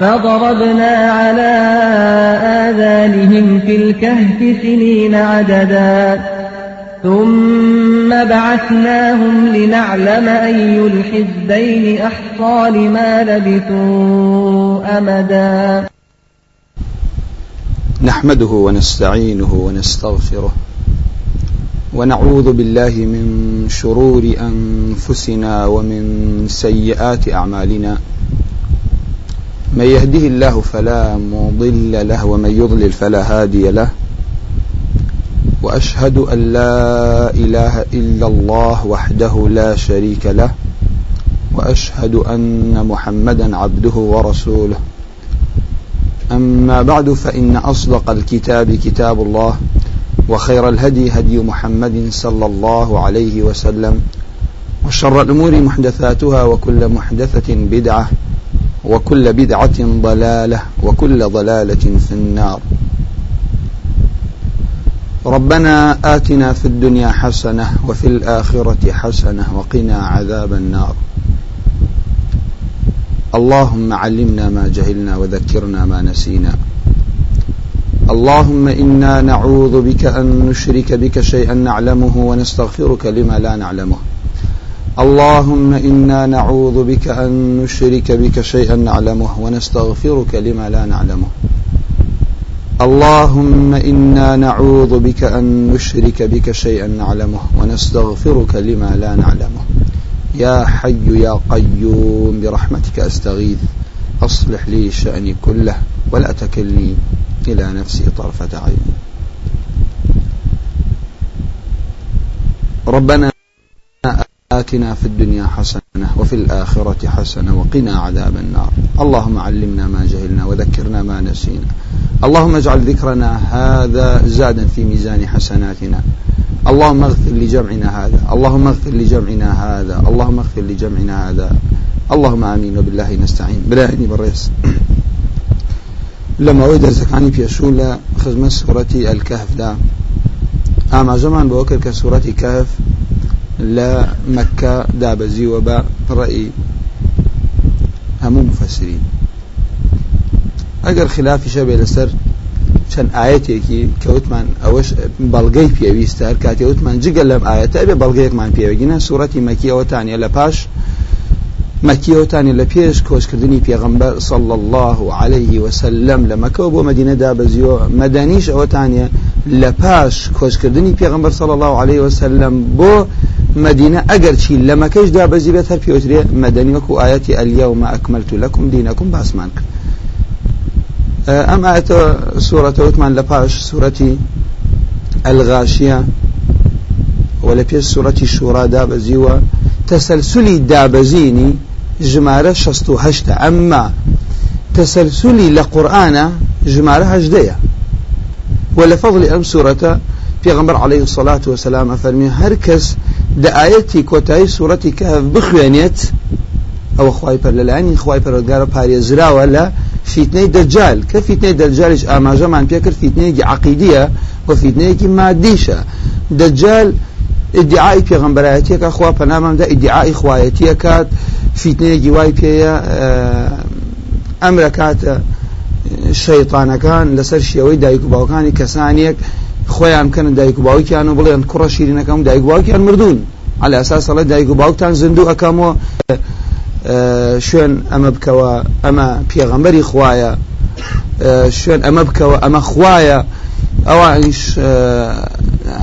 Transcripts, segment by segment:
فضربنا على آذانهم في الكهف سنين عددا. ثم بعثناهم لنعلم أي الحزبين أحصى لما لبثوا أمدا. نحمده ونستعينه ونستغفره ونعوذ بالله من شرور أنفسنا ومن سيئات أعمالنا. من يهده الله فلا مضل له ومن يضلل فلا هادي له. وأشهد أن لا إله إلا الله وحده لا شريك له. وأشهد أن محمدا عبده ورسوله. أما بعد فإن أصدق الكتاب كتاب الله وخير الهدي هدي محمد صلى الله عليه وسلم وشر الأمور محدثاتها وكل محدثة بدعة وكل بدعة ضلالة وكل ضلالة في النار. ربنا آتنا في الدنيا حسنة وفي الآخرة حسنة وقنا عذاب النار. اللهم علمنا ما جهلنا وذكرنا ما نسينا. اللهم إنا نعوذ بك أن نشرك بك شيئا نعلمه ونستغفرك لما لا نعلمه. اللهم إنا نعوذ بك أن نشرك بك شيئا نعلمه ونستغفرك لما لا نعلمه. اللهم إنا نعوذ بك أن نشرك بك شيئا نعلمه ونستغفرك لما لا نعلمه. يا حي يا قيوم برحمتك أستغيث. أصلح لي شأني كله ولا تكلني إلى نفسي طرفة عين. ربنا آتنا في الدنيا حسنة وفي الآخرة حسنة وقنا عذاب النار. اللهم علمنا ما جهلنا وذكرنا ما نسينا. اللهم اجعل ذكرنا هذا زادا في ميزان حسناتنا. اللهم اغفر لجمعنا هذا. اللهم اغفر لجمعنا هذا. اللهم اغفر لجمعنا هذا. اللهم آمين وبالله نستعين. براهني بالرئيس. لما ويدر زكاني بيشو لخزمة سورة الكهف دا أما زمان بوكر كسورة كهف لا مكة دابزي وبا رأي همو مفسرين ئەگەر خلافی شەبێ لەسەر چەند ئاەتێکی کەوتمان ئەوەش بەڵگەی پێویستە هەر کاتی وتمان جگە لەم ئاەتە بێ بەڵگەیەکمان پێوەگینە سوورەتی مەکیەوەتانە لە پاش. مەکیەوەتانی لە پێش کۆچکردنی پێغمبەر صل الله عليه وسلم لە مەکەوە بۆ مدینەدا بەزیۆ مەدەنیش ئەوەتانە لە پاش کۆچکردنی پێغمبەر صل الله عليه وسلم بۆ مدينة أجر شيء. لما كيش دا بزيبت هر بيوتري مدني وكو آياتي اليوم أكملت لكم دينكم باسمان کرد أم آية سورة وثمان لباش سورة الغاشية ولا بيش سورة الشورى دابزي وتسلسلي دابزيني جمارة شستو هشتا. أما تسلسلي لقرآن جمارة هجدية. ولفضل أم سورة پیغمبر عليه الصلاة والسلام فرمي هركس لە ئاەتی کۆتایی سوورەتی کە بخوێنێت ئەوە خی پەر لەلایانی خی پەرۆگارە پارێزراوە لە فیتنەی دەجال. کە فیتنەی دەجالیش ئاماژەمان پێکرد فیتنەیەکی عقیدیە بۆ فیتنەیەکی مادیشە. دەجال ئیدعای پێغمبەرایەتەکە خوا پەنامەمدا ئیدعای خوایەتیەکات فیتنەیەکی وای پێەیە ئەمرە کاتە شەیطانەکان لەسەر شێوەی دایک و باوکانی کەسانێک خۆیان بکەن دایک و باوکیان و بڵێن کوڕە شیرینەکەم دایک باوکیان مردوون على أساس الله دایک و باوکتان زندوو ئەەکەمەوە شوێن ئەمە بکەوە ئەمە پێغەمبەری خوایە شوێن ئەمە بکەوە ئەمە خوایە. ئەوانیش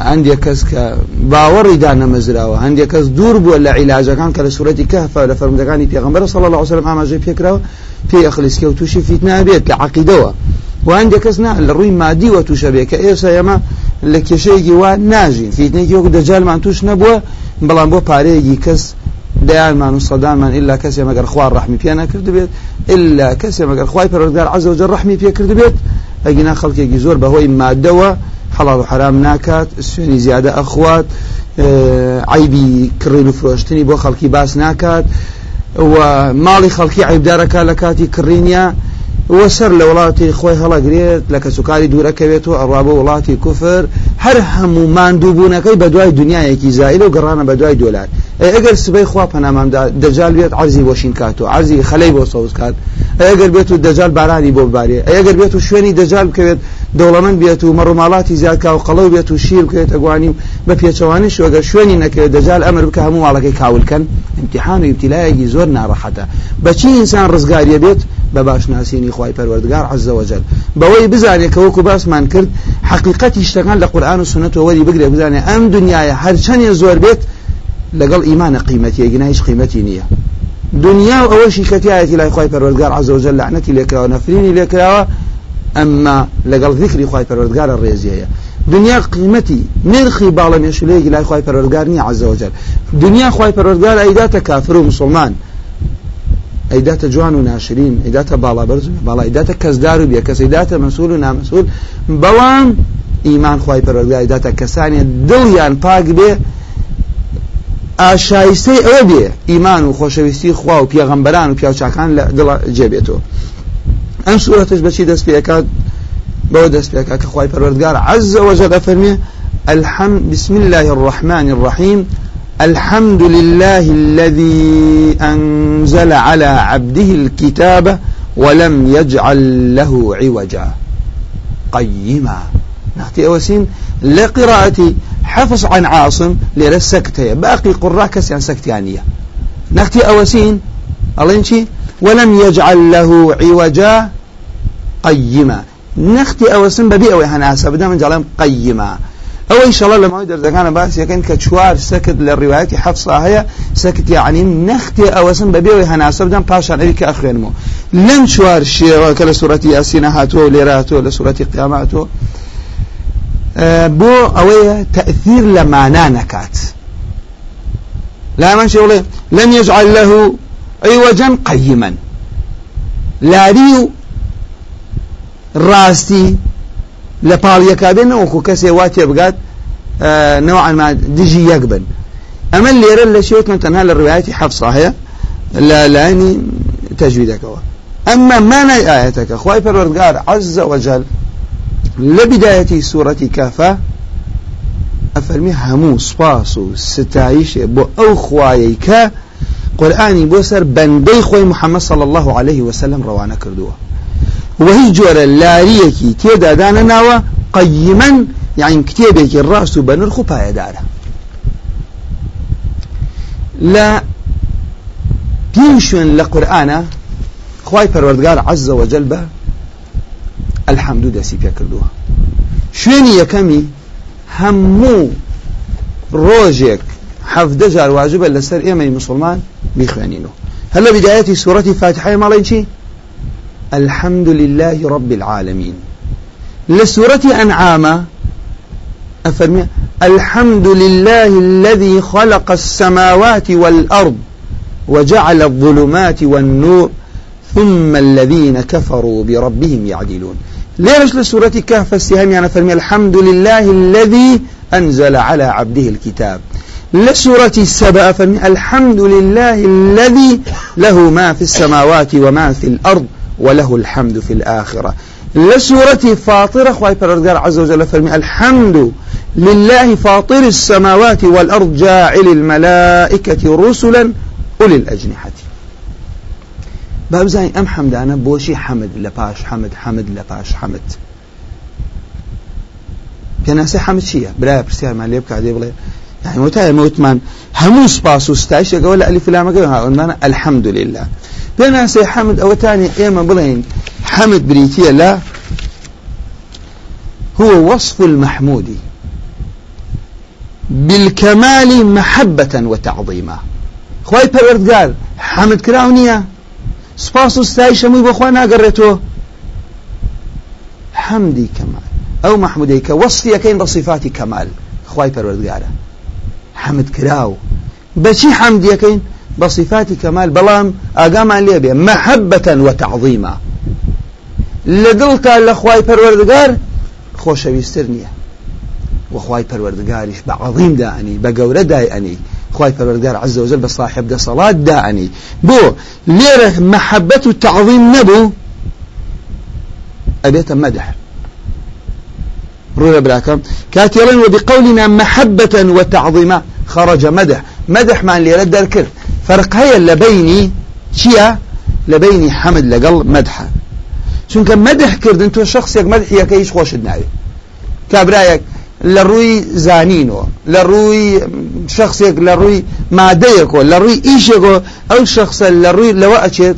هەندێک کەس کە باوەڕیدا نەمەزراوە. هەندێک کەس دوور بووە لە عیلاجەکان کە لە سوورەتی کەفە لە فەرمودەکانی پێغمبەر صلی الله عليه وسلم ئاماژەی پێکراوە پێی ئەخلیسکە و تووشی فیتنا بێت لە عقیدەوە. و هەندێک کەس نا لە ڕووی مادی وە تووشە بێت کە ئێستا ئێمە لە کێشەیەکی وا ناژین فیتنێکی وەکو دەجالمان توش نەبووە بەڵام بۆ پارەیەکی کەس دەیانمان و سەدانمان ئللا کەسێ مەگەر خوار ڕحمی پێ نەکرد بێت ئللا کەسێ مەگەر خوای پەرۆزگار عز وجل ڕحمی پێ کرد بێت ئەگینا خەڵکێکی زۆر بەهۆی مادەوە حەڵال و حرام ناکات سوێنی زیادە ئەخوات عیبی کڕین و فرۆشتنی بۆ خەڵکی باس ناکات و ماڵی خەڵکی عیبدارەکە لە کاتی کڕینیا وە سەر لە وڵاتی خۆی هەڵەگرێت لە کەسوکاری دوورەکەوێتەوە ئەڕوا بە وڵاتی کوفر هەر هەموو ماندووبوونەکەی بە دوای دنیایەکی زائل و گەڕانە بە دوای دۆلار. ئەگەر سبەی خوا پەنامامدا دەجال بێت عرضی وەشین کاتۆ عرضی خەلەی بۆ سەوز کات. ئەگەر بێت و دەجال بارانی بۆ ببارێ. ئەگەر بێت و شوێنی دەجال بکەوێت دەوڵەمەند بێت و مەڕووماڵاتی زیادکا و قەڵەو بێت و شیر بکەوێت ئەگوانی بە پێچەوانیش وەگەر شوێنی نەکەوێت دەجال ئەمر بکە هەموو ماڵەکەی کاولکەن. امتحان و ابتلایەکی زۆر ناڕەحەتە. بەچی ئینسان ڕزگاریە بێت؟ بە باشناسیینی خی پەروەردگار عزەوەجل بەوەی بزانێت کە وەکو باسمان کرد حقیقەتی شتەکان لە قورآن و سنت وەری بگرێ بزانێ ئەم دنیاە هەرچەندێ زۆر بێت لەگەڵ ئیمانە قیمەتی گنا هیچ قیمەتی نییە. دنیا و ئەوەشی کەتیایەتی لای خی پەروەردگار عزەوجل لعنەتی لێکراوە نەفرینی لێکراوە ئەمما لەگەڵ ذکری خی پەروەردگارە ڕێزیەیە. دنیا قیمەتی نرخی باڵە مێشولەیەکی لای خی پەروەردگار نیە عزەوجل دنیا خی پەروەردگار ئەیداتە کافر و مسلمان. ئەیداتە جوان و ناشرین ئەیداتە باڵا بەرز باڵا ئەیداتە کەسدار و بێ کەس ئەیداتە مەسول و نامەسول بەوان ئیمان خی پەروەردگار ئەیداتە کەسانی دڵیان پاک بێ ئاشایستەی ئەوە بێ ئیمان و خۆشەویستی خوا و پێغەمبەران و پیاوچکان لە دڵ جێبێتەوە ئەم سوورەتش بەچی دەست پێکات بەوە دەست پێکات کە خی پەروەردگار عز وجل فەرمێ الحمد بسم الله الرحمن الرحيم الحمد لله الذي أنزل على عبده الكتاب ولم يجعل له عوجا. قيما. نحتي أوسين لقراءة حفظ عن عاصم ليرى باقي قراء كسيان سكتيانية. نحتي أوسين الله ولم يجعل له عوجا. قيما. نختي أوسين ببيئة ويهناسة. بدأ من جعلهم قيما. ئەوە ئیشەڵە لە ماوەی دەردەکانە باسیەکەن کە چوار سەکت لە ڕیواەتی حەفسا هەیە سەکت یعنی نەختێ ئەوەسم بەبێەوەی هەناسە بدەم پاشان ئەوی کە ئەخوێنمەوە لەم چوار شێوە کە لە سوورەتی یاسینە هاتووە و لێرە هاتووە لە سوورەتی قیاماتۆ بۆ ئەوەیە تەثیر لە مانا نەکات لا من شغله لم يجعل له عوجا قيما. لاري راستي لە پاڵیەکە بێن وەکو کەسێ وا تێبگات نەوەعما دژی یەک بن. ئەمە لێرە لە شێوتن تەنها لە ڕوایەتی حەفسا هەیە لە لایانی تەجویدەکەەوە ئەمما مانای ئاەتەکە خی پەروەردگار عز وجل لە بدایەتی سوورەتی کافە ئەفەرمی هەموو سپاس و ستایشێ بۆ ئەو خوایەی کە قورآانی بۆ سەر بەندەی خۆی محەممەد صلى الله عليه وسلم ڕەوانە کردووە. وهي جۆرە لاریەکی تێدادانە ناوە قەیمەن یاین کتێبێکی ڕاست و بە نرخ و پایەدارە لە پێم شوێن لە قورآانە خی پەروەردگار عزە وەجل بە ئەلحەمدو دەسی پێ کردووە شوێنی یەکەمی هەموو ڕۆژێک حەفدە جار واجبە لەسەر ئێمەی مسلمان بیخوێنینەوە هەل لە بدایەتی سوورەتی فاتحای ماڵی الحمد لله رب العالمين. لسورة أنعام أفرمي الحمد لله الذي خلق السماوات والأرض وجعل الظلمات والنور ثم الذين كفروا بربهم يعدلون. ليش لسورة كهف السهام يعني فرمي الحمد لله الذي أنزل على عبده الكتاب. لسورة السبأ فرمي الحمد لله الذي له ما في السماوات وما في الأرض وله الحمد في الآخرة. لسورة فاطرة خواهي پروردگار عز وجل فرمي الحمد لله فاطر السماوات والأرض جاعل الملائكة رسلا أولي الأجنحة. باب زين أم حمد؟ أنا بوشي حمد لباش حمد حمد لباش حمد. پێناسی حەمد چییە برای پرسیارمان لێ بکات دێ بڵێ يعني وتای موتمان هەموو سپاس و ستایشێکەوە لە ئەلیفلامەکە الحمد لله. پێناسێ حەمد ئەوەتانی ئێمە بڵێن حەمد بریتە لە هو وصف المحمود بالكمال محبة وتعظيما. خواهي پروردگار حمد كراو نيا سپاس و ستایش هەمووی بۆ خوا ناگەڕێتەوە حەمدی کەمال ئەو مححمودەی کە وەستیەکەین بە صفاتی کەمال خی پەروەردگارە حەمد کراو. بەچی حەمدیەکەین بصفات كمال بلام أقام ليبيا محبة وتعظيما. لە خوای پەروەردگار خۆشەویستتر نییە وخوای پەروەردگاریش بە عظیم دائنی بە گەورە خوای پەروەردگار عز وجل بە صاحب دەسەڵات دائنی بۆ لێرە محەبەت و تعظیم نەبوو ئەبێتە مەدح ڕوە براکەم کاتێڵێن وبقولنا محبة وتعظيما خرج مدح. مدح مان لێرە دەرکرد فرق هەیە لە بینی چییە لە بینی حەمد لەگەڵ مەدحە چونکە مەدح کردن تۆ شخصێک مەدحیەکە هیچ خۆشت ناوێت کابرایەک لە ڕووی زانینەوە لە ڕووی شخصێک لە ڕووی مادەیەکەوە لە ڕووی ئیشێکەوە ئەو شخصە لە ڕووی لەوە ئەچێت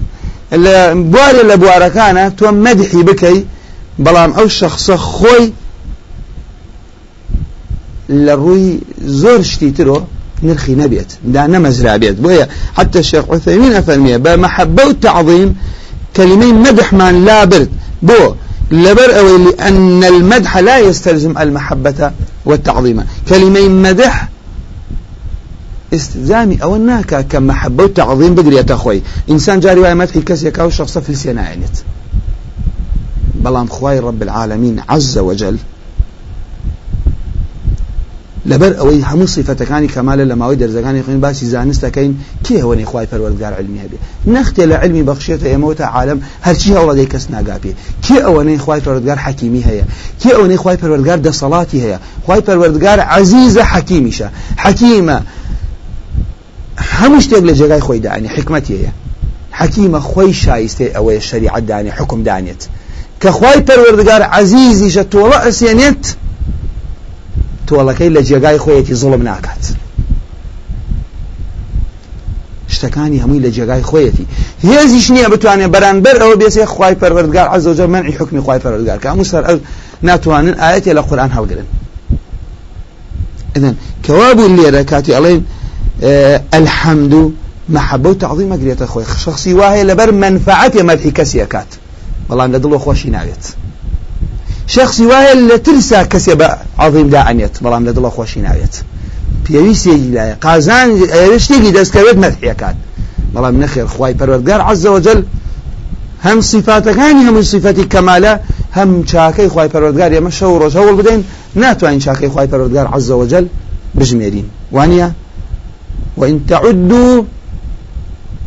لە بوارێ لە بوارەکانە تۆ مەدحی بکەی بەڵام ئەو شخصە خۆی لە ڕووی زۆر شتی ترۆ نرخي نبيت دا نمزرا بيت. بويا حتى الشيخ عثيمين أفرمي بمحبة والتعظيم كلمين مدح من لا برد. بو لبر أو لأن المدح لا يستلزم المحبة والتعظيم. كلمين مدح استلزامي أو الناكا كمحبة والتعظيم بدري يتخوي إنسان جاري ويا مدحي كسي كاو شخص في السيناينت بلام خواي رب العالمين عز وجل. لەبەر ئەوەی هەموو سیفەتەکانی کەمالە لە ماوەی دەرزەکانی خوێن باسی زانستەکەین کێ ئەوەی خوای پەروەردگار علمی هەبێ؟ نەختێ لە علمی بەخشێتە ئێمەوە تا عالم هەرچی هەوڵەدەی کەس ناگاپێ کێ ئەوەنەی خوای پەروەردگار حەکیمی هەیە؟ کێ ئەوەی خوای پەروەردگار دەسەڵاتی هەیە؟ خوای پەروەردگار عەزیزە حەکیمیشە. حەکیمە هەموو شتێک لە جێگای خۆی دانی حکمەتی هەیە. حەکیمە خۆی شایستێ ئەوەیە شریعت دانی حکم دانێت کە خوای پەروەردگار عەزیزیشە تۆڵە ئەسێنێت تۆڵەکەی لە جێگای خۆیەتی زڵم ناکات. شتەکانی هەمووی لە جێگای خۆیەتی. هێزیش نییە بتوانێت بەرانبەر ئەوە بێسێ خی پەروەردگار عزەوجە منعی حکمی خی پەروەردگار. کە هەموو سەر ناتوانن ئاەتێ لە قورآن هەڵگرن. إذن كواب الليرة كاتي علين آه الحمد محبة وتعظيم قريت أخوي شخصي واهي لبر منفعة مدحي كسيكات والله عند الله خوشي ناويت شخصی وایە لە ترسا کەسێ بە عظیم داعنێت بەڵام لە دڵە خۆشی ناوێت پێویستێکی لایە قازان شتێکی دەستکەوێت مەرحیەکات بەڵام نەخێر خی پەروەردگار عزەوەجل هەم صفاتەکانی هەموو صفەتی کەمالە هەم چاکەی خی پەروەردگار ئێمە شەو ڕۆژ هەوڵ بدەین ناتوانین چاکەی خی پەروەردگار عزەوەجل بژمێرین وانە وإن تعدوا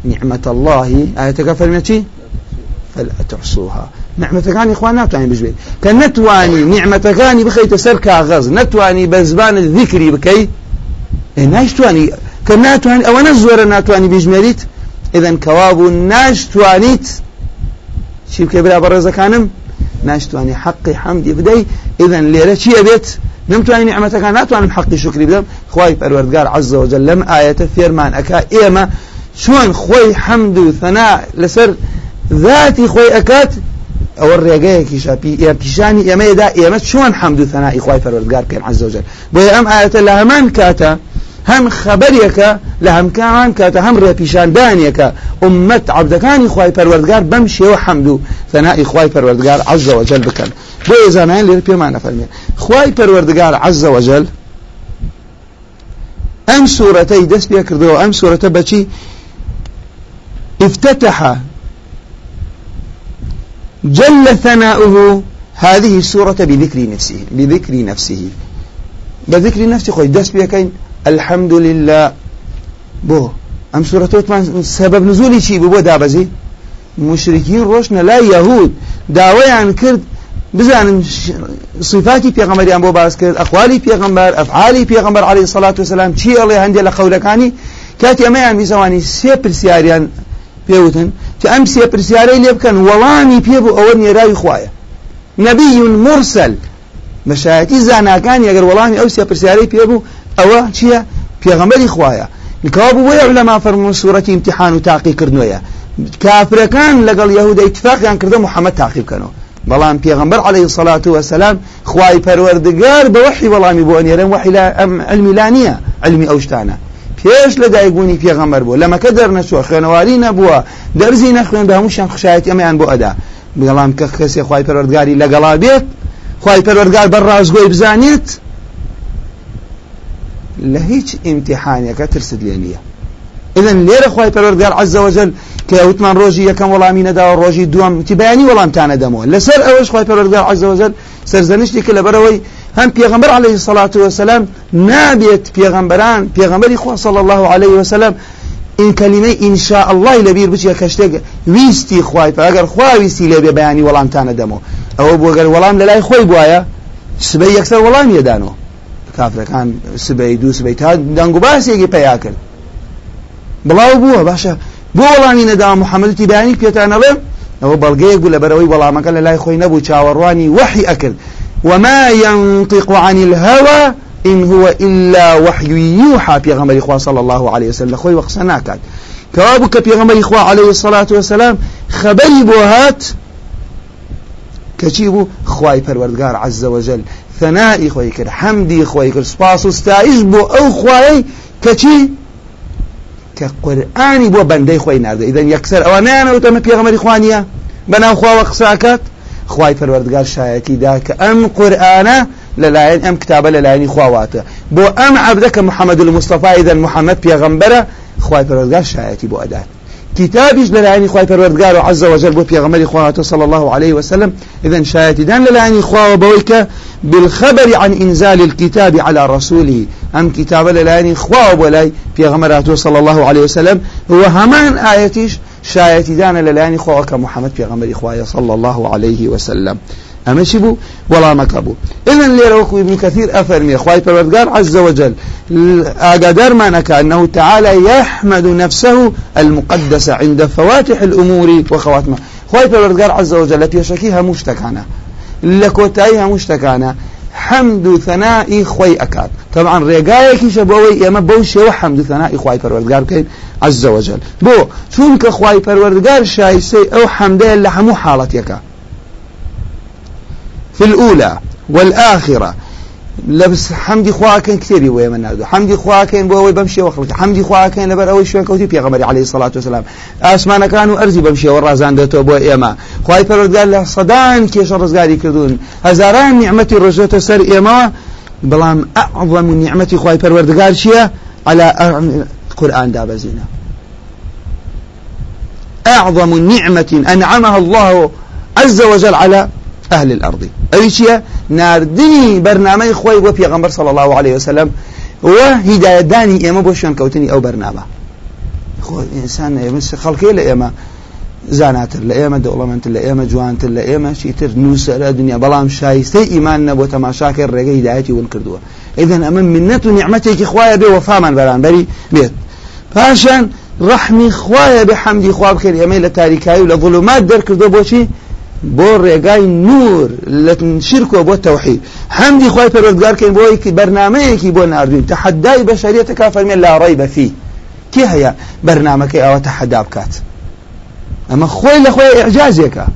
نعمة الله آية فرمتي فلا تحصوها نعمتەکانی خوا ناتوانین بژێت کە نتوانی نیعممەتەکانی بخەیتە سەر کاغەز نتوانی بە زبانت ذیکری بکەیت ناشتوانی کە ناتوانانی ئەوەنە زۆرە ناتوانانی بیژمێریت. ئذن کەوابوو ناشتوانیت. چی بکە برا بە ڕێزەکانم؟ ناشتوانی حقی حەمدی بدەی. ئذن لێرە چیە بێت؟ نمتوانی نعمەتەکان ناتوانم حقی شکری بدەم. خی پەروەردگار عز وجل لەم ئاەتە فێرمان ئەکا ئێمە چۆن خۆی حەمد و ثەنا لەسەر ذاتی خۆی ئەکات ئەوە ڕێگەیەکی شاپی ئێرتیشانی ئێمەدا ئێمە چۆن حەمد و ثەنائی خوای پەروەردگار بکەین عەز وجل بۆیە ئەم ئاەتە لە هەمان کاتە هەم خەبەرێکە لە هەمکان کاتە هەم ڕێپیشاندانێکە ئومەت عەبدەکانی خوای پەروەردگار بەم شێوە حەمد و ثەنائی خوای پەروەردگار عەز وجل بکەن. بۆ ئێزانیان لێرە پێمان نەفەرمێن خوای پەروەردگار عەز وجل ئەم سوورەتەی دەست پێ کردەوە ئەم سوورەتە بەچی؟ افتتح جل ثناؤه هذه السورة بذكر نفسه بذكر نفسه. بذكر نفسه خوي دس بيكين الحمد لله بو أم سورة وتمان سبب نزولي شي؟ بو دابزي مشركين روشنا لا يهود. داويان كرد. بزانن صفاتی پێغەمەریان بۆ باس کرد. ئەخوالی پێغەمبەر ئەفعالی پێغەمبەر عليه الصلاة والسلام. چی ئەڵێ هەندێک لە قەولەکانی کاتی ئەمەیان بیزەوانی سێ پرسیاریان پێوتن کە ئەم سێ پرسیارەی لێ بکەن وەڵامی پێ بوو ئەوە نێراوی خوایە. نەبی مرسل بەشایەتی زاناکانی ئەگەر وەڵامی ئەو سێ پرسیارەی پێ بوو ئەوە چییە؟ پێغەمبەری خوایە. نکاو وەیە لەما فەرمون سوورەتی امتحان و تاقی کردنوەیە کافرەکان لەگەڵ یەهودا اتفاقیان کردە محەممەد تاقی بکەنەوە. بەڵام پێغمبەر عليه الصلاة والسلام خوای پەروەردگار بە وحی وەڵامی بۆ نێرن وحی علمی لا نییە علمی ئەو شتانە. پێش لە دایکبوونی پێغەمەر بوو. لە مەکە دەرنەچوە خوێنەواری نەبووە دەرزی نەخوێن هەمووشیان خشایەت ئەمەیان بۆ ئەدا. بەڵام کە کەسێ خی پەرۆردگاری لەگەڵا بێت خی پەرۆردگار بە ڕازگۆی بزانیت لە هیچ ئیمتحانەکە ترست لێ نییە. إذن لێرە خی پەرۆردگار عزەوەجل کە وتمان ڕۆژی یەکەم وەڵامی نەداوە ڕۆژی دوم تی بەیانی وەڵامتانە دەمەوە. لەسەر ئەوەش خی پەروەردگار عز وجل سەرزەنشتی کە لەبەرەوەی هم پیغمبر عليه الصلاة والسلام نابيت پیغمبران پیغمبر خوا صلى الله عليه وسلم. این کلمه ان شاء الله لبیر بچی کشتێک ویستی خوای ئەگەر خوا ویستی لێ بێ بەیانی وەڵامتانە دەمەوە ئەوە بۆ گەر وەڵام لەلای خۆی بواە سبەی یەکسەر وەڵام یەدانەوە کافرەکان سبەی دوو سبەی تا دەنگ و باسێکی پیا کرد. بڵاو بووە باشە بۆ وەڵامی نەدا محەممەدی بەیانی پێتانەڵێ ئەوە بەڵگەیەک بوو لە بەرەوەی وەڵامەکە لە لای خۆی نەبوو چاوەڕوانی وحی ئەکرد وما ينطق عن الهوى إن هو إلا وحي يوحى غمر إخوة صلى الله عليه وسلم. خوي وقصنا كان كوابك في غمر إخوة عليه الصلاة والسلام خبري بوهات كتيبو خواي پروردگار عز وجل. ثنائي خوي كر حمدي خوي كر سپاس استعيش بو أو خواي كتي كقرآني بو بندي خوي نارد إذن يكسر أوانانا وتم غمر إخوانيا بنا خوا خواي پروردگار شايتي داك أم قرآن للاين أم كتابة للاين خواواته بو أم عبدك محمد المصطفى إذا محمد بيغمبرة خواي پروردگار شايتي بو أدات كتابش للاين خواي پروردگار عز وجل بو بيغمبر خواته صلى الله عليه وسلم. إذا شايتي دان للاين خوا وبويك بالخبر عن إنزال الكتاب على رسوله. أم كتاب للاين خوا وبولاي بيغمبراته صلى الله عليه وسلم. هو همان آياتيش شایەتی دانە لەلایانی خۆەکە محەممەد پێغەمبەری خوایە صلى الله عليه وسلم أما شبو ولا مكبو إذن ليروكو ابن كثير أفرمي خواهي پروردگار عز وجل. نكا أنه تعالى يحمد نفسه المقدسة عند فواتح الأمور وخواتمها خواهي پروردگار عز وجل بيشكيها مشتكانا لكوتايها مشتكانا حمد ثناء خوي أكاد طبعا رقايك شبوي يما بوشي وحمد ثناء خوي پروردگار كين عز وجل. بو چونك خوي پروردگار شايسي أو حمده لحمو حالتك في الأولى والآخرة. لبس حمدي خواكن كثير ويا من هذا حمدي خواكن بوي بمشي وخلك حمدي خواكن لبر أول شوي كوتي بيغمري عليه الصلاة والسلام أسمان كانوا أرزي بمشي ورازان دتو بو إيما خواي قال له صدان كيش رزقاري كردون هزاران نعمتي رجوت سر إيما بلام أعظم نعمتي خواي پروردگار شيا على قرآن دابزينا أعظم نعمة أنعمها الله عز وجل على أهل الأرض. أيشيا ناردني برنامج خوي بو پیغمبر صلى الله عليه وسلم. وهداية داني إما بوشان كوتني أو برنامج. خو إنسان يمس خلقي لإما زاناتر دەوڵەمەند لە ئێمە جوانتر لە ئێمە چیتر نووسرە دنیا بەڵام شایستەی ئیمان نەبوو تەماشاکە ڕێگەی هدایەتی ون کردووە ئیدەن ئەمە منەت و نیعممەتێکی خوایە بێ وەفامان بەرانبەری بێت پاشان ڕحمی خوایە بێ حەمدی خوا بکرد ئێمەی لە تاریکایی و لە ظلمات دەرکردو بۆچی بۆ ڕێگای نور لە شرکۆ بۆ تەوحید. حەمدی خی پەرۆزگارکەین بۆیکی بەرنمەیەکی بۆ نردوین تەحەدای بەشریەتە کا فەرمێن لا ڕێی بەفی کی هەیە؟ بەرنمەکەی ئەوە تەحەدا بکات. ئەمە خۆی لە خۆی ئەعجازێکە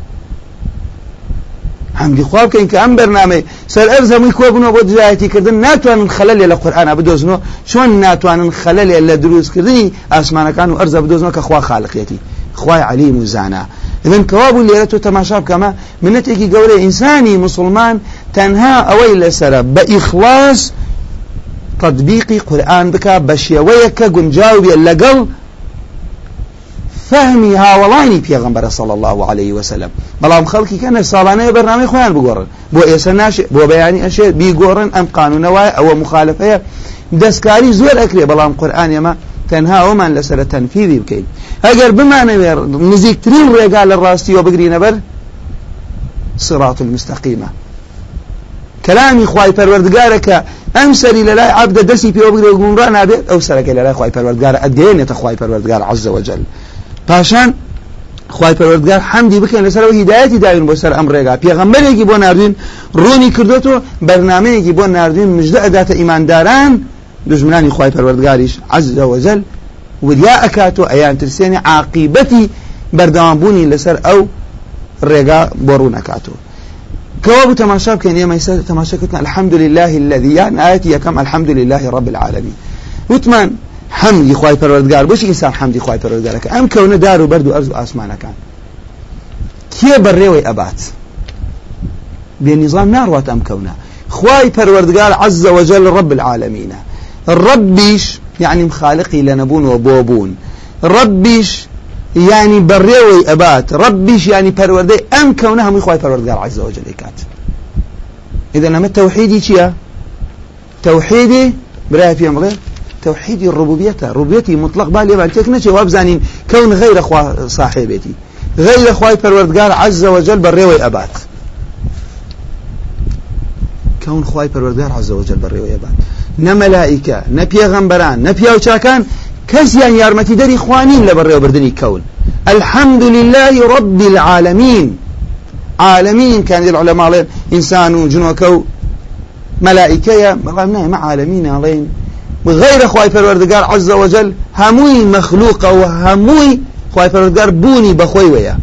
حمدی خوا بکەین کە ئەم بەرنمەی سەر ئەرزەمووی کۆبنەوە بۆ جایەتیکردن ناتوانن خەلەلێ لە قورآنا بدۆزنەوە. چۆن ناتوانن خەلەلێ لە دروستکردنی ئاسمانەکان و ئەرزە بدۆزنەوە کە خوا خاڵقێتی خوای علی موزانە ئەن کەوابوو لێرە تۆ تەماشا بکەمە منەتێکی گەورە ئینسانی مسلمان تەنها ئەوەی لەسرە بە ئیخلاص تطبیقی قورآن بکە بە شێوەیە کە گونجاو بێ لەگەڵ فهمي هاوڵانی پێغمبەر صلى الله عليه وسلم. بەڵام خەڵکی کەنە ساڵانەیە بەرنامەی خۆیان بگۆڕن. بۆ ئێستا ناشێ بۆ بەیانی ئەشێ بیگۆڕن ئەم قانونەوەی ئەوە مخالفەیە. دەستکاری زۆر ئەکرێ بەڵام قورآن ئێمە تەنها ئەومان لەسەر تەنفیری بکەین. ئەگەر بمانەوێ نزیکترین ڕێگا لە ڕاستیەوە بگرینە بەر صراط المستقيمة كلامي خواي پروردگارك ام سري للاي عبد دسي في وبغري گمران ابيت أو سرك للاي خواي پروردگار ادين خواي پروردگار عز وجل پاشان خواهی پەروەردگار حەمدی بکەن لەسەرەوە هیدایەتی داوین بۆ سەر ئەم ڕێگا پێغەمبەرێکی بۆ ناردوین ڕوونی کردوەوە بەرنمەیەکی بۆ ناردوین مژدە ئەداتە ئیمانداران دژمنانی خواهی پەروەردگاریش عز وجل وریا ئەکاتۆ ئەیان ترسێنی عاقیبەتی بەردەوامبوونی لەسەر ئەو ڕێگا بۆ ڕوون ئەکاتۆ كواب تماشا كان يوم يسال تماشا كتنا الحمد لله الذي يعني آياتي كم الحمد لله رب العالمين وثمان حەمدی خی پەروەردگار بۆچی ئینسان حەمدی خی پەروەردگارەکە ئەم کەونە دار و بەرد و ئەرز و ئاسمانەکان. کێ بەڕێوەی ئەبات؟ بێنیظام ناڕوات ئەم کەونە. خی پەروەردگار عز وجل رب العالمینە. ڕبیش يعني مخالقي لنبون وبوبون ڕبیش ینی بەڕێوەی ئەبات. ڕبیش ینی پەروەردەی ئەم کەونە هەمووی خی پەروەردگار عزەوە جلەی کات إذا نما توحيدي چيا توحيدي برای پێم بڵێ؟ توحيدي الربوبية. ربوبيتي مطلق. بالي بان تك وابزانين كون غير اخوا صاحبتي غير اخواي پروردگار عز وجل بالريوي ابات كون خواي پروردگار عز وجل بالريوي ابات نملائكة نبيغمبران نبيوچاكان كسيان يارمتي دري خوانين لبريو بردني كون الحمد لله رب العالمين عالمين كان العلماء إنسان وجنوكو ملائكة مع عالمين علين غير خواي پەروەردگار عز وجل هموي مخلوق وهموي خواي پەروەردگار بوني بخوي ويا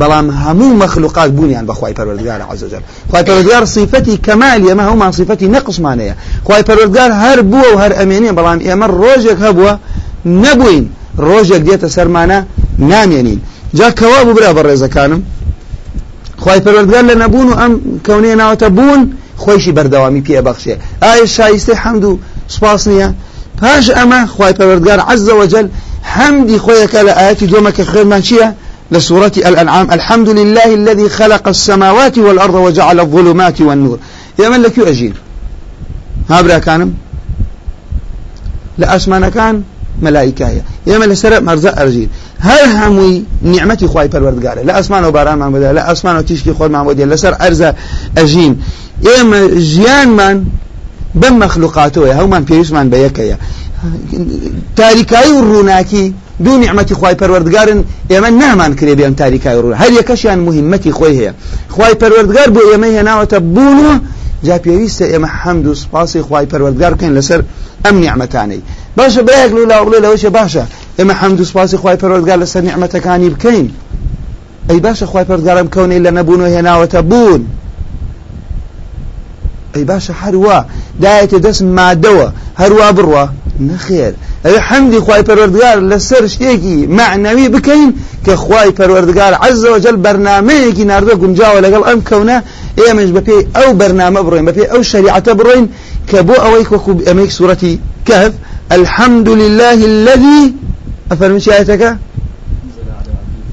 بەڵام هەموو مخلوقات بوونیان بەخوای پەروەردگار عز وجل خواي پەروەردگار صفەتی کەمالیە مە هەمومان صفەتی نەقسمانەیە خواي پەروەردگار هەر بووە و هەر ئەمێنێ بەڵام ئێمە ڕۆژێک هەبووە نەبووین. ڕۆژێک دێتە سەرمانە نامێنین. جا کەوا بوو برا بە ڕێزەکانم؟ خی پەروەردگار لە نەبوون و ئەم کەونەیە ناوەتە بوون خۆشی بەردەوامی پێ بەخشێ ئایا شایسته حەمد و سپاس نییە پاش ئەمە خی پەروەردگار عز وجل حمدي خويك لآيات دومك خير ما شيء لسورة الأنعام. الحمد لله الذي خلق السماوات والأرض وجعل الظلمات والنور. يا من لك أجين هابرا كانم لأسمان كان ملائكة يا من لسر مرزق أرجين هر هموي نعمتي خواي پروردگاره لا اسمان و باران من بده لا اسمان و تیشکی خود من بده لسر ارز اجین اما جیان من مخلوقاته هو من پیش من بيكيا تاریکایی و ڕووناکی دوو نیعممەتی خی پەروەردگارن ئێمە نامان کرێ بێم تاریکای ڕوون. هەر یەکەشیان مهمەتی خۆی هەیە. خی پەروەردگار بۆ ئێمە هێناوەتە بوونەوە جا پێویستە ئێمە حەمد و سپاسی خی پەروەردگار بکەین لەسەر ئەم نیعممەتانەی باشە بەیەک لو لاڵێ لەوەشە باشە. ئێمە حەمد و سپاسی خی پەروەردگار لەسەر نیعممەتەکانی بکەین. ئەی باشە خی پەرگارم کەونەی لە نەبوون و هێناوەتە بوون. ئەی باشە هەروە دایەتە دەست مادەوە هەروە بڕوە نەخێر ئەوێ حەمدی خی پەروەردگار لەسەر شتێکی معنەوی بکەین کە خی پەروەردگار عزەوەجل بەرنمەیەکی نردە گونجاوە لەگەڵ ئەم کەونە ئێمەش بەپێ ئەو بەرنامە بڕۆین بەپێ ئەو شریعەتە بڕۆین کە بۆ ئەوەی وەکو ئەمەی سوورەتی کەف الحمد لله الذي أفرمي شايتك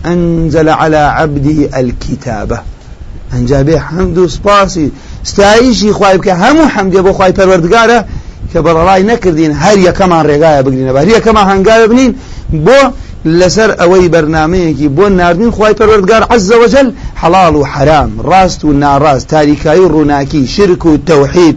أنزل على عبده الكتابة. أنجابه حمد سباسي ستایشی خوای بکە. هەموو حەمدێ بۆ خوای پەروەردگارە کە بەڕڵای نەکردین هەر یەکەمان ڕێگایە بگرینە بە یەکەمان هەنگاوە بنین بۆ لەسەر ئەوەی بەرنمەیەکی بۆ نردین خی پەروەردگار عزەوەجل حەڵال و حرام ڕاست و ناڕاست تاریکایی و ڕووناکی شرک و تەوحید.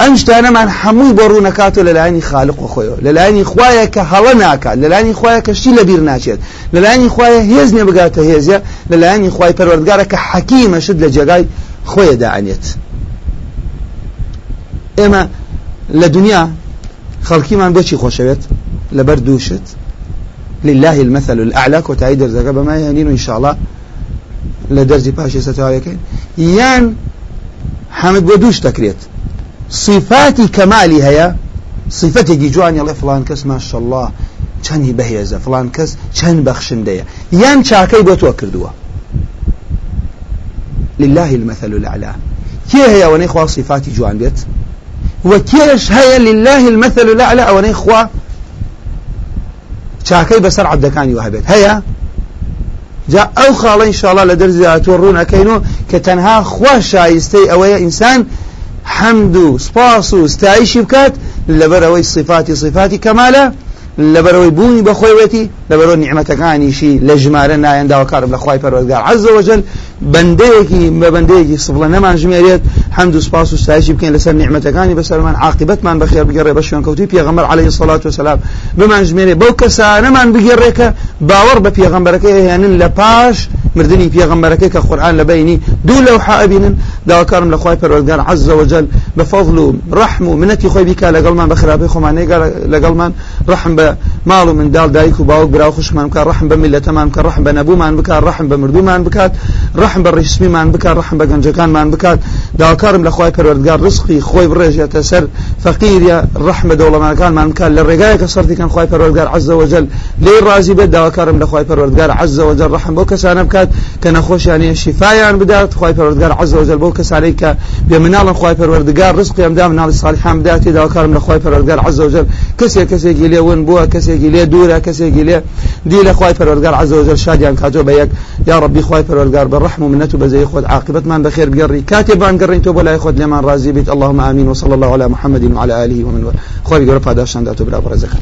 ئەم شتانەمان هەمووی بۆ ڕوونەکاتۆ لەلایانی خالق و خۆیەوە. لەلایانی خوایە کە هەڵە ناکات لەلایانی خوایە کەشتی لە بیر ناچێت. لەلایانی خوایە هێز نێ بگاتە هێزیە لەلایانی خوای پەروەردگارە کە حەکیمەشت لە جێگای خۆیە داعانێت ئێمە لە دنیا خەڵکیمان بۆچی خۆشەوێت؟ لەبەر دووشت. لله المثل الأعلى كوتاي درزك بما يهنين إن شاء الله لدرزي باشي ستواريكين يان حمد ودوش تكريت صفاتي كمالي هيا صفتي جيجواني الله فلان كس ما شاء الله چەندی بەهێزە فلان کەس چەند بەخشندەیە. یان چاکەی بۆ تۆ کردووە. لله المثل الأعلى. كي هي وني خوا صفاتي جوان بيت؟ وكيش هي لله المثل الأعلى وني خوا چاکەی بەسەر عبدەکانی وهبێت هەیە جا ئەو خاڵە انشاءڵە لە دەرزی ئاتۆ ڕوونەکەینەوە کە تەنها خوا شایستەی ئەوەیە ئینسان حەمد و سپاس و ستایشی بکات لەبەر ئەوەی لبروي بوني بخويتي لبرو نعمتكاني شي لجمارة ناين داو كارب لخواي پروردگار. عز وجل بنديكي ما بنديكي صبلا نمان جميريت حمد وسباس وستايشي بكين لسر نعمتكاني بسر من عاقبت من بخير بقري بشوان كوتي پیغمبر عليه الصلاة والسلام. بمان جميري بو كسا نمان بقريك باور بپیغمبرك يعني لباش مردني پیغمبرك كقرآن لبيني دو لوحاء بينن داو كارم لخواي پروردگار. عز وجل بفضل رحم منتي خوي بك لقلمان بخرابي خماني لقلمان بە خراپەی خۆمان لەگەڵمان ڕەحم بە ماڵ و منداڵ دایک و باوک برا خوشمان بکات ڕحم بە میلەتەمان بکە ڕحم بە نەبوومان بکات ڕحم بە مردومان بکات ڕحم بە ڕیسمیمان بکات ڕحم بە گەنجەکانمان بکات. داواکارم لە خخوای پەروەردگار ڕسقی خۆی بڕێژێتە سەر فەقیریە ڕحمە دەوڵەمانەکانمان بکات لە ڕێگایەکە سەرتیکەن خخوای پەروەردگار عز وجل لێ ڕازی بێت داواکارم لە خخوای پەروەردگار عز وجل ڕحم بۆ کەسانە بکات کە نەخۆشیانە شیفایان بدات خخوای پەروەردگار عز وجل بۆ کەسانەی کە بێ مناڵن خخوای پەروەردگار ڕسقیان دا مناڵی صالحان بداتی داواکارم لە خخوای پەروەردگار عز وجل کەسێک کەسێکی لێ ون بووە کەسێکی لێ دوورە کەسێکی لێ دی لە خخوای پەروەردگار عز وجل شادیان کاتۆ بە یەک. یا ربی خخوای پەروەردگار بە ڕحم و منەت و بەزەی خۆت عاقبەتمان بەخێر بگەڕی کاتێ بانگەڕین تۆ بۆ لای خۆت لێمان ڕازی اللهم آمین. وصلى الله على محمد وعلى آله ومن خوي قرب هذا عشان دعتو بلا برزخ